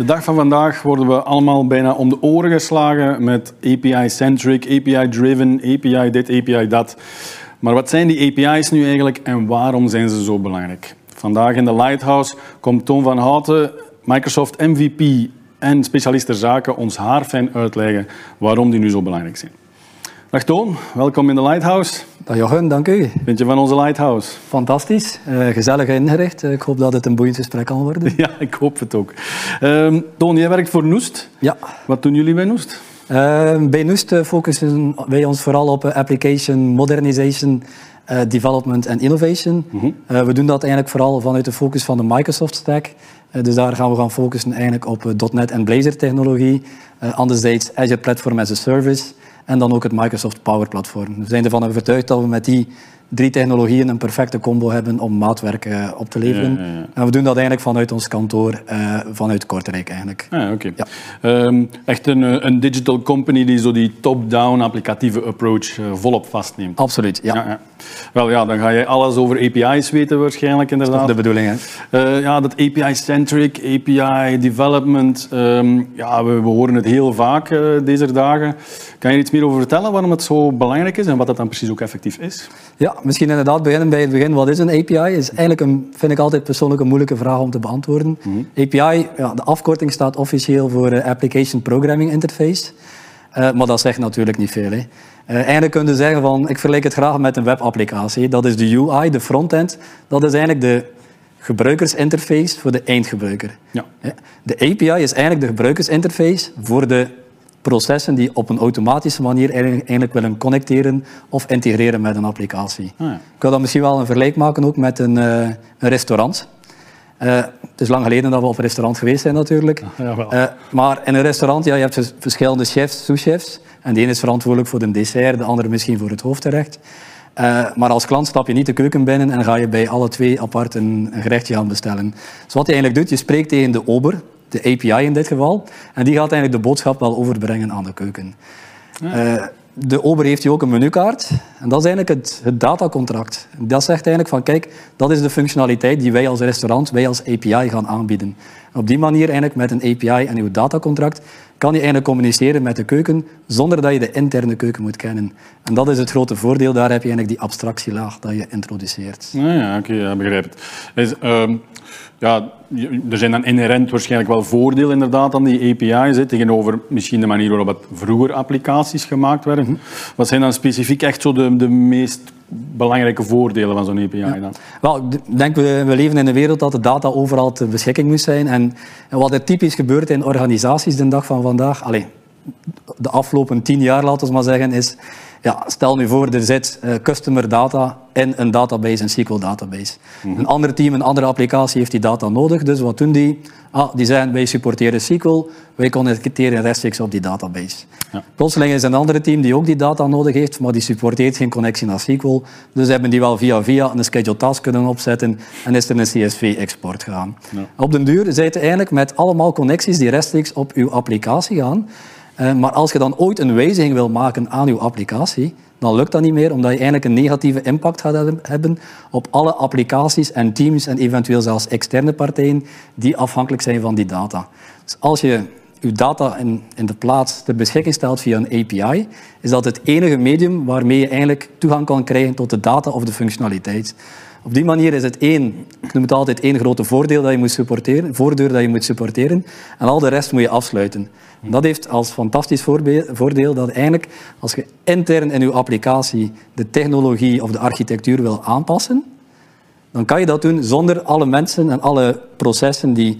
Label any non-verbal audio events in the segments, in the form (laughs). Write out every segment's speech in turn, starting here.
De dag van vandaag worden we allemaal bijna om de oren geslagen met API-centric, API-driven, API dit, API dat. Maar wat zijn die API's nu eigenlijk en waarom zijn ze zo belangrijk? Vandaag in de Lighthouse komt Toon van Houten, Microsoft MVP en specialist ter zaken ons haarfijn uitleggen waarom die nu zo belangrijk zijn. Dag Toon, welkom in de Lighthouse. Dag Jochen, dank u. Vind je van onze Lighthouse? Fantastisch, uh, gezellig ingericht. Uh, ik hoop dat het een boeiend gesprek kan worden. (laughs) Ja, ik hoop het ook. Uh, Toon, jij werkt voor Noest. Ja. Wat doen jullie bij Noest? Ehm, bij Noest eh, focussen wij ons vooral op application modernization, development en innovation. Mm we doen dat eigenlijk vooral vanuit de focus van de Microsoft stack. dus daar gaan we gaan focussen eigenlijk op .NET en Blazor technologie. anderzijds Azure Platform as a Service. En dan ook het Microsoft Power Platform. We zijn ervan overtuigd dat we met die drie technologieën een perfecte combo hebben om maatwerk uh, op te leveren. Ja, ja, en we doen dat eigenlijk vanuit ons kantoor, uh, vanuit Kortrijk eigenlijk. Ah, okay. um, echt een, eh, een, digital company die zo die top-down applicatieve approach uh, volop vastneemt. Absoluut, ja. Wel ja, dan ga je alles over API's weten waarschijnlijk inderdaad. Dat is de bedoeling, hè? ja, dat API-centric, API development, um, ja, we, we, horen het heel vaak deze dagen. Kan je er iets meer over vertellen waarom het zo belangrijk is en wat dat dan precies ook effectief is? Ja, misschien inderdaad beginnen bij het begin. Wat is een API? Is eigenlijk een, vind ik altijd persoonlijk een moeilijke vraag om te beantwoorden. Mhm. API, ja, de afkorting staat officieel voor uh, Application Programming Interface. Uh, maar dat zegt natuurlijk niet veel. Hè. Uh, eigenlijk kun je zeggen van, ik vergelijk het graag met een webapplicatie. Dat is de UI, de frontend. Dat is eigenlijk de gebruikersinterface voor de eindgebruiker. Ja. De API is eigenlijk de gebruikersinterface voor de processen die op een automatische manier eigenlijk willen connecteren of integreren met een applicatie. Ah, ja. Ik wil dat misschien wel een vergelijk maken ook met een, uh, een restaurant. Uh, het is lang geleden dat we op een restaurant geweest zijn natuurlijk. Ja, uh, maar in een restaurant, ja, je hebt verschillende chefs, sous-chefs. En de ene is verantwoordelijk voor de dessert, de andere misschien voor het hoofdgerecht. maar als klant stap je niet de keuken binnen en ga je bij alle twee apart een, een gerechtje gaan bestellen. Dus wat je eigenlijk doet, je spreekt tegen de ober, de API in dit geval. En die gaat eigenlijk de boodschap wel overbrengen aan de keuken. Uh, de ober heeft hier ook een menukaart. En dat is eigenlijk het, het datacontract. Dat zegt eigenlijk van, kijk, dat is de functionaliteit die wij als restaurant, wij als API gaan aanbieden. op die manier eigenlijk met een API en uw datacontract kan je eigenlijk communiceren met de keuken zonder dat je de interne keuken moet kennen. En dat is het grote voordeel. Daar heb je eigenlijk die abstractielaag dat je introduceert. Ja, ja oké, okay, ja, begrijp het. Is, ehm, ja, er zijn dan inherent waarschijnlijk wel voordelen inderdaad aan die API's, hè, tegenover misschien de manier waarop het vroeger applicaties gemaakt werden. Mhm. Wat zijn dan specifiek echt zo de, de meest belangrijke voordelen van zo'n API dan? Wel, ik denk, we, we leven in een wereld dat de data overal ter beschikking moet zijn. En, en wat er typisch gebeurt in organisaties de dag van vandaag, allez, de afgelopen tien jaar, laten we maar zeggen, is ja, stel nu voor, er zit uh, customer data in een database, een SQL-database. Mhm. Een ander team, een andere applicatie heeft die data nodig. Dus wat doen die? Ah, die zeggen, wij supporteren SQL, wij connecteren rechtstreeks op die database. Ja. Plotseling is een andere team die ook die data nodig heeft, maar die supporteert geen connectie naar SQL. Dus hebben die wel via via een schedule task kunnen opzetten en is er een CSV-export gaan. Ja. Op den duur zijn eigenlijk met allemaal connecties die rechtstreeks op uw applicatie gaan. Eh, maar als je dan ooit een wijziging wil maken aan je applicatie, dan lukt dat niet meer, omdat je eigenlijk een negatieve impact gaat hebben op alle applicaties en teams en eventueel zelfs externe partijen die afhankelijk zijn van die data. Dus als je je data in, in de plaats ter beschikking stelt via een API, is dat het enige medium waarmee je eigenlijk toegang kan krijgen tot de data of de functionaliteit. Op die manier is het één, ik noem het altijd één grote voordeel dat je moet supporteren, voordeur dat je moet supporteren, en al de rest moet je afsluiten. Dat heeft als fantastisch voordeel dat eigenlijk als je intern in je applicatie de technologie of de architectuur wil aanpassen, dan kan je dat doen zonder alle mensen en alle processen die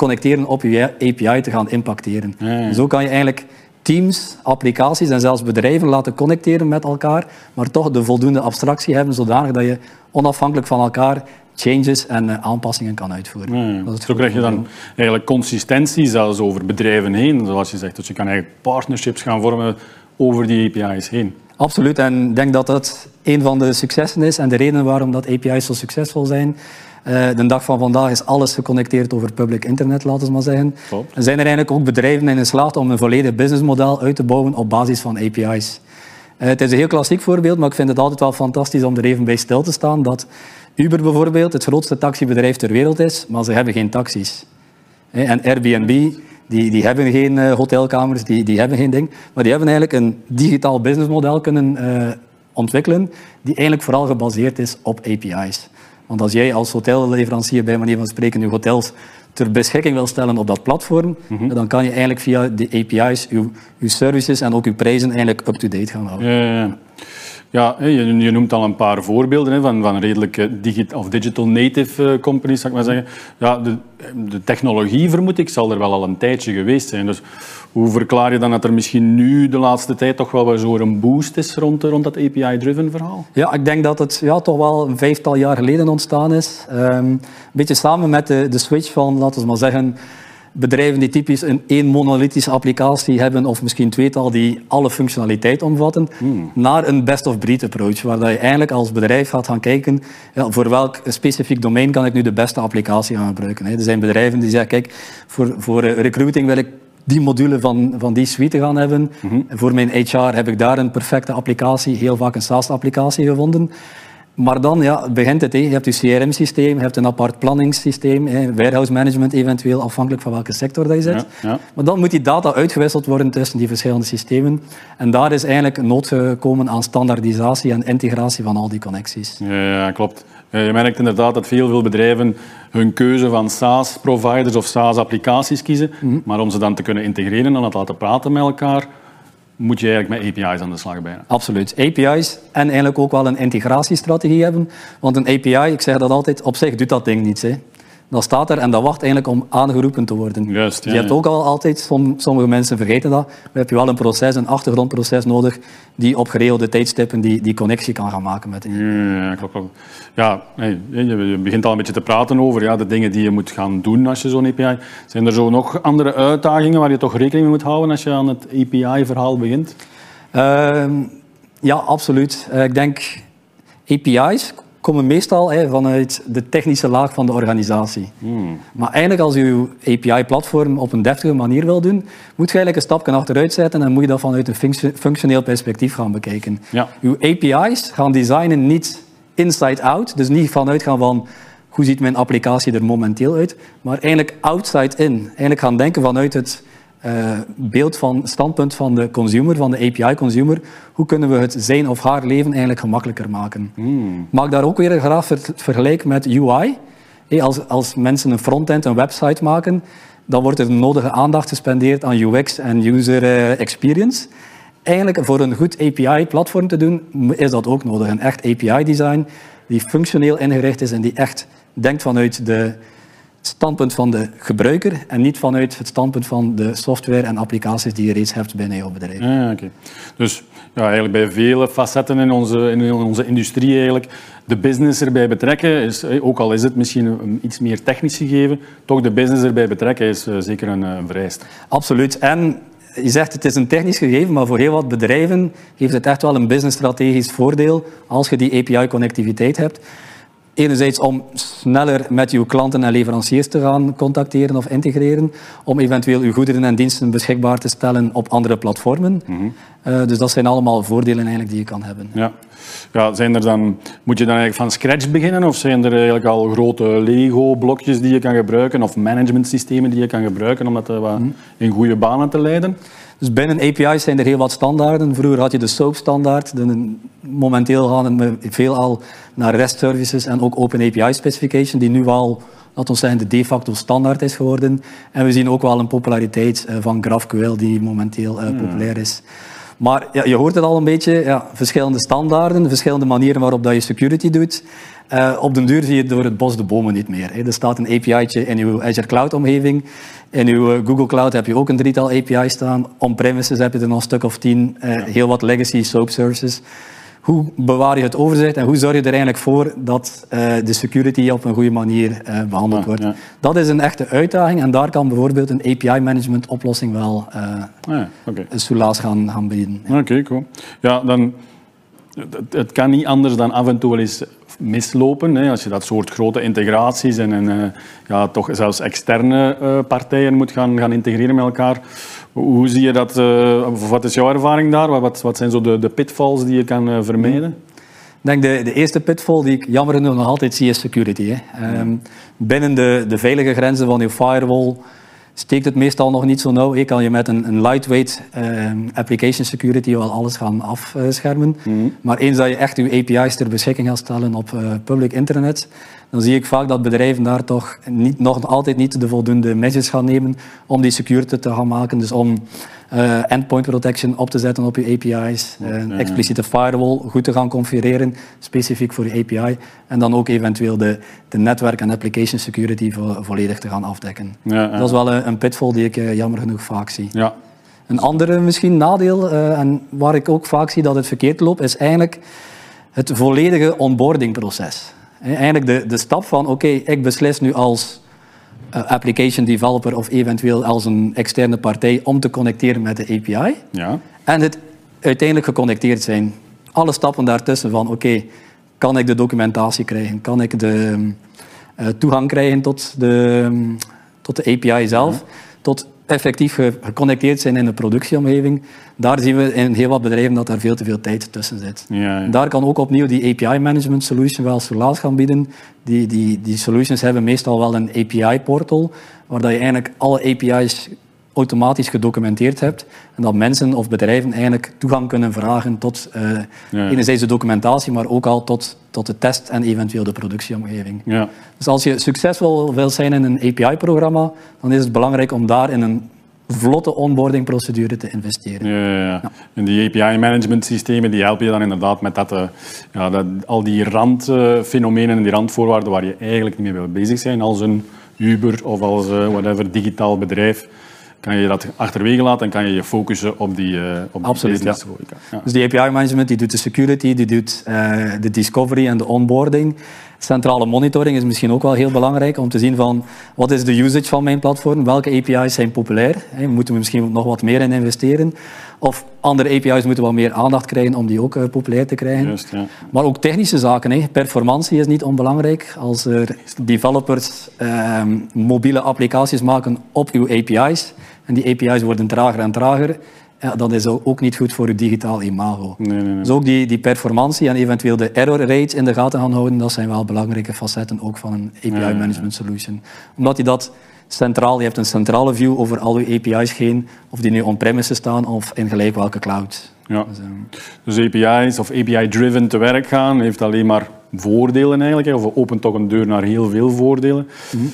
connecteren op je API te gaan impacteren. Zo kan je eigenlijk teams, applicaties en zelfs bedrijven laten connecteren met elkaar, maar toch de voldoende abstractie hebben zodanig dat je onafhankelijk van elkaar changes en eh, aanpassingen kan uitvoeren. Ja, Zo krijg je dan eigenlijk consistentie zelfs over bedrijven heen, zoals je zegt. Dus je kan eigenlijk partnerships gaan vormen over die API's heen. Absoluut, en ik denk dat dat een van de successen is en de reden waarom dat API's zo succesvol zijn. Uh, de dag van vandaag is alles geconnecteerd over public internet, laten we maar zeggen. Er zijn er eigenlijk ook bedrijven in geslaagd om een volledig businessmodel uit te bouwen op basis van API's. Uh, het is een heel klassiek voorbeeld, maar ik vind het altijd wel fantastisch om er even bij stil te staan dat Uber bijvoorbeeld het grootste taxibedrijf ter wereld is, maar ze hebben geen taxis. En Airbnb, die, die hebben geen hotelkamers, die, die hebben geen ding. Maar die hebben eigenlijk een digitaal businessmodel kunnen uh, ontwikkelen die eigenlijk vooral gebaseerd is op API's. Want als jij als hotelleverancier bij manier van spreken je hotels ter beschikking wil stellen op dat platform, mm -hmm. dan kan je eigenlijk via de API's je, je services en ook je prijzen eigenlijk up-to-date gaan houden. Ja, ja. Ja, je, je, noemt al een paar voorbeelden van, van redelijke digit, of digital native uh, companies, zou ik maar zeggen. Ja, de, de, technologie, vermoed ik, zal er wel al een tijdje geweest zijn. Dus hoe verklaar je dan dat er misschien nu de laatste tijd toch wel zo een boost is rond, rond dat API-driven verhaal? Ja, ik denk dat het ja, toch wel een vijftal jaar geleden ontstaan is. Um, een beetje samen met de, de switch van, laten we maar zeggen, bedrijven die typisch een één monolithische applicatie hebben, of misschien tweetal die alle functionaliteit omvatten, hmm. naar een best-of-breed approach, waar je eigenlijk als bedrijf gaat gaan kijken ja, voor welk specifiek domein kan ik nu de beste applicatie gaan gebruiken. Er zijn bedrijven die zeggen, kijk, voor, voor recruiting wil ik die module van, van die suite gaan hebben. Mm Voor mijn HR heb ik daar een perfecte applicatie, heel vaak een SaaS-applicatie gevonden. Maar dan ja, begint het. He. Je hebt je CRM-systeem, je hebt een apart planningssysteem, he. warehouse management eventueel, afhankelijk van welke sector dat je zit. Ja, ja. Maar dan moet die data uitgewisseld worden tussen die verschillende systemen. En daar is eigenlijk nood gekomen aan standaardisatie en integratie van al die connecties. Ja, klopt. Je merkt inderdaad dat veel, veel bedrijven hun keuze van SaaS-providers of SaaS-applicaties kiezen. Mm -hmm. Maar om ze dan te kunnen integreren en het laten praten met elkaar, moet je eigenlijk met API's aan de slag bijna. Absoluut. API's en eigenlijk ook wel een integratiestrategie hebben. Want een API, ik zeg dat altijd, op zich doet dat ding niets. Hè. Dat staat er en dat wacht eigenlijk om aangeroepen te worden. Juist, ja, je hebt ook al altijd, sommige mensen vergeten dat, we hebben wel een proces, een achtergrondproces nodig die op geregelde tijdstippen die, die connectie kan gaan maken met Ja, klopt. Ja, je begint al een beetje te praten over ja, de dingen die je moet gaan doen als je zo'n API... Zijn er zo nog andere uitdagingen waar je toch rekening mee moet houden als je aan het API-verhaal begint? Uh, ja, absoluut. Uh, ik denk API's komen meestal hè, vanuit de technische laag van de organisatie. Hmm. Maar eigenlijk als je je API-platform op een deftige manier wil doen, moet je eigenlijk een stapje achteruit zetten en moet je dat vanuit een functioneel perspectief gaan bekijken. Ja. Je API's gaan designen niet inside-out, dus niet vanuit gaan van hoe ziet mijn applicatie er momenteel uit, maar eigenlijk outside-in. Eigenlijk gaan denken vanuit het uh, beeld van standpunt van de consumer, van de API-consumer. Hoe kunnen we het zijn of haar leven eigenlijk gemakkelijker maken? Hmm. Maak daar ook weer een graag vergelijk met UI. als, als mensen een frontend, een website maken, dan wordt er de nodige aandacht gespendeerd aan UX en user eh, experience. Eigenlijk voor een goed API-platform te doen, is dat ook nodig. Een echt API-design die functioneel ingericht is en die echt denkt vanuit de standpunt van de gebruiker en niet vanuit het standpunt van de software en applicaties die je reeds hebt binnen jouw bedrijf. Ja, okay. Dus ja, eigenlijk bij vele facetten in onze, in onze industrie eigenlijk de business erbij betrekken, is, eh, ook al is het misschien een iets meer technisch gegeven, toch de business erbij betrekken is uh, zeker een, een vereist. Absoluut. En je zegt het is een technisch gegeven, maar voor heel wat bedrijven heeft het echt wel een business-strategisch voordeel als je die API-connectiviteit hebt enerzijds om sneller met uw klanten en leveranciers te gaan contacteren of integreren, om eventueel uw goederen en diensten beschikbaar te stellen op andere platformen. Mm -hmm. uh, dus dat zijn allemaal voordelen eigenlijk die je kan hebben. Ja. Ja, zijn er dan, moet je dan eigenlijk van scratch beginnen of zijn er eigenlijk al grote Lego-blokjes die je kan gebruiken of managementsystemen die je kan gebruiken om dat mm -hmm. in goede banen te leiden? Dus binnen API's zijn er heel wat standaarden. Vroeger had je de SOAP-standaard. Momenteel gaan we veelal naar REST services en ook Open API specification, die nu al, laten we zeggen, de de facto standaard is geworden. En we zien ook wel een populariteit eh, van GraphQL die momenteel uh, populair is. Maar ja, je hoort het al een beetje, ja, verschillende standaarden, verschillende manieren waarop dat je security doet. Uh, op den duur zie je door het bos de bomen niet meer. Hè. Er staat een API'tje in uw Azure Cloud-omgeving. In uw eh, Google Cloud heb je ook een drietal API's staan. On-premises heb je er nog een stuk of tien. Uh, heel wat legacy soap services. Hoe bewaar je het overzicht en hoe zorg je er eigenlijk voor dat uh, de security op een goede manier behandeld wordt? Dat is een echte uitdaging en daar kan bijvoorbeeld een API-management oplossing wel ja, okay. een soelaas gaan, gaan bieden. Oké, okay, cool. Ja, dan het, het, kan niet anders dan af en toe wel eens mislopen. Hè, als je dat soort grote integraties en, en uh, ja, toch zelfs externe uh, partijen moet gaan, gaan integreren met elkaar. Hoe zie je dat? Uh, wat is jouw ervaring daar? Wat, wat zijn zo de, de pitfalls die je kan vermijden? Ik denk de, de eerste pitfall die ik jammer genoeg nog altijd zie is security. Hè. Um, binnen de, de veilige grenzen van je firewall steekt het meestal nog niet zo nauw. Je kan je met een, een lightweight uh, application security wel alles gaan afschermen. Mhm. Maar eens dat je echt je API's ter beschikking gaat stellen op uh, public internet, dan zie ik vaak dat bedrijven daar toch niet, nog altijd niet de voldoende measures gaan nemen om die security te gaan maken. Dus om uh, endpoint protection op te zetten op je API's, een expliciete firewall goed te gaan configureren, specifiek voor je API. En dan ook eventueel de, de netwerk- en application security vo volledig te gaan afdekken. Dat is wel een, een pitfall die ik uh, jammer genoeg vaak zie. Ja. Een andere misschien nadeel, en waar ik ook vaak zie dat het verkeerd loopt, is eigenlijk het volledige onboardingproces. Eigenlijk de, de stap van, oké, okay, ik beslis nu als application developer of eventueel als een externe partij om te connecteren met de API. Ja. En het uiteindelijk geconnecteerd zijn. Alle stappen daartussen van, oké, okay, kan ik de documentatie krijgen? Kan ik de uh, toegang krijgen tot de, tot de API zelf? Ja. Tot effectief geconnecteerd zijn in de productieomgeving, daar zien we in heel wat bedrijven dat daar veel te veel tijd tussen zit. Ja, ja. Daar kan ook opnieuw die API management solution wel verlaat gaan bieden. Die, die, die solutions hebben meestal wel een API-portal, waar dat je eigenlijk alle API's automatisch gedocumenteerd hebt en dat mensen of bedrijven eigenlijk toegang kunnen vragen tot uh, ja. enerzijds de documentatie, maar ook al tot, tot de test en eventueel de productieomgeving. Ja. Dus als je succesvol wil zijn in een API-programma, dan is het belangrijk om daar in een vlotte onboardingprocedure te investeren. Ja, ja, ja. En die API-management systemen die helpen je dan inderdaad met dat, uh, ja, dat, al die randfenomenen en die randvoorwaarden waar je eigenlijk niet mee wil bezig zijn als een Uber of als uh, whatever digitaal bedrijf kan je dat achterwege laten en kan je je focussen op die, uh, op Absoluut, die ja. business. Ja. Dus die API-management die doet de security, die doet uh, de discovery en de onboarding. Centrale monitoring is misschien ook wel heel belangrijk om te zien van wat is de usage van mijn platform, welke API's zijn populair, hè, moeten we misschien nog wat meer in investeren. Of andere API's moeten wat meer aandacht krijgen om die ook uh, populair te krijgen. Juist, ja. Maar ook technische zaken. Hè. Performantie is niet onbelangrijk. Als er developers ehm, mobiele applicaties maken op uw API's en die API's worden trager en trager, ja, dat is ook niet goed voor uw digitaal imago. Nee, nee, nee. Dus ook die, die performantie en eventueel de error rates in de gaten gaan houden, dat zijn wel belangrijke facetten ook van een API management solution. Omdat je dat centraal, je hebt een centrale view over al je API's heen, of die nu on-premises staan of in gelijk welke cloud. Ja. Dus, um, Dus API's of API-driven te werk gaan heeft alleen maar voordelen eigenlijk, of opent toch een deur naar heel veel voordelen. Mhm.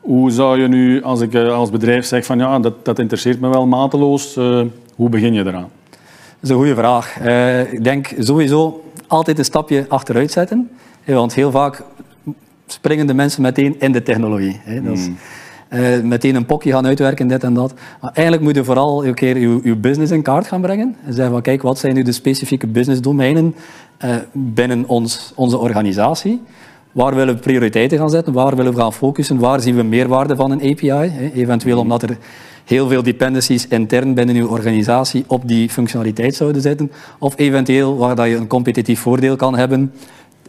Hoe zou je nu, als ik uh, als bedrijf zeg van ja, dat, dat interesseert me wel mateloos, uh, hoe begin je eraan? Dat is een goede vraag. Uh, ik denk sowieso altijd een stapje achteruit zetten. Want heel vaak springen de mensen meteen in de technologie. Hè. Dat is, Hmm. uh, meteen een pokje gaan uitwerken, dit en dat. Maar eigenlijk moet je vooral een keer je, je business in kaart gaan brengen. En zeggen van, kijk, wat zijn nu de specifieke businessdomeinen uh, binnen ons, onze organisatie? Waar willen we prioriteiten gaan zetten? Waar willen we gaan focussen? Waar zien we meerwaarde van een API? Hè? Eventueel omdat er heel veel dependencies intern binnen uw organisatie op die functionaliteit zouden zitten. Of eventueel waar dat je een competitief voordeel kan hebben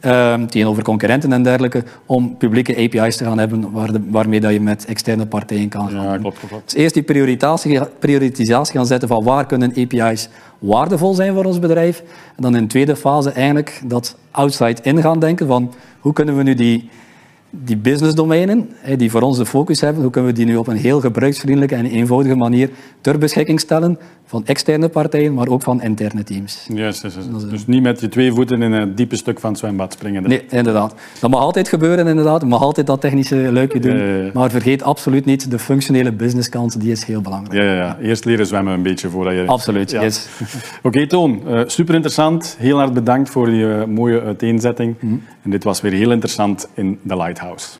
uh, tegenover concurrenten en dergelijke, om publieke API's te gaan hebben waar de, waarmee dat je met externe partijen kan gaan. Ja, klopt, klopt. Dus eerst die prioritisatie, prioritisatie gaan zetten van waar kunnen API's waardevol zijn voor ons bedrijf. En dan in de tweede fase eigenlijk dat outside in gaan denken van hoe kunnen we nu die, die businessdomeinen, die voor ons de focus hebben, hoe kunnen we die nu op een heel gebruiksvriendelijke en eenvoudige manier ter beschikking stellen van externe partijen, maar ook van interne teams. Yes, yes, yes. Dus niet met je twee voeten in het diepe stuk van het zwembad springen. Nee, inderdaad. Dat mag altijd gebeuren, inderdaad. Je mag altijd dat technische luikje doen. Ja, ja, ja. Maar vergeet absoluut niet de functionele businesskant, die is heel belangrijk. Ja, ja, ja. Eerst leren zwemmen een beetje voordat je... Absoluut, Ja. yes. (laughs) Oké, okay, Toon. Uh, super interessant. Heel hard bedankt voor die uh, mooie uiteenzetting. Mhm. En dit was weer heel interessant in The Lighthouse.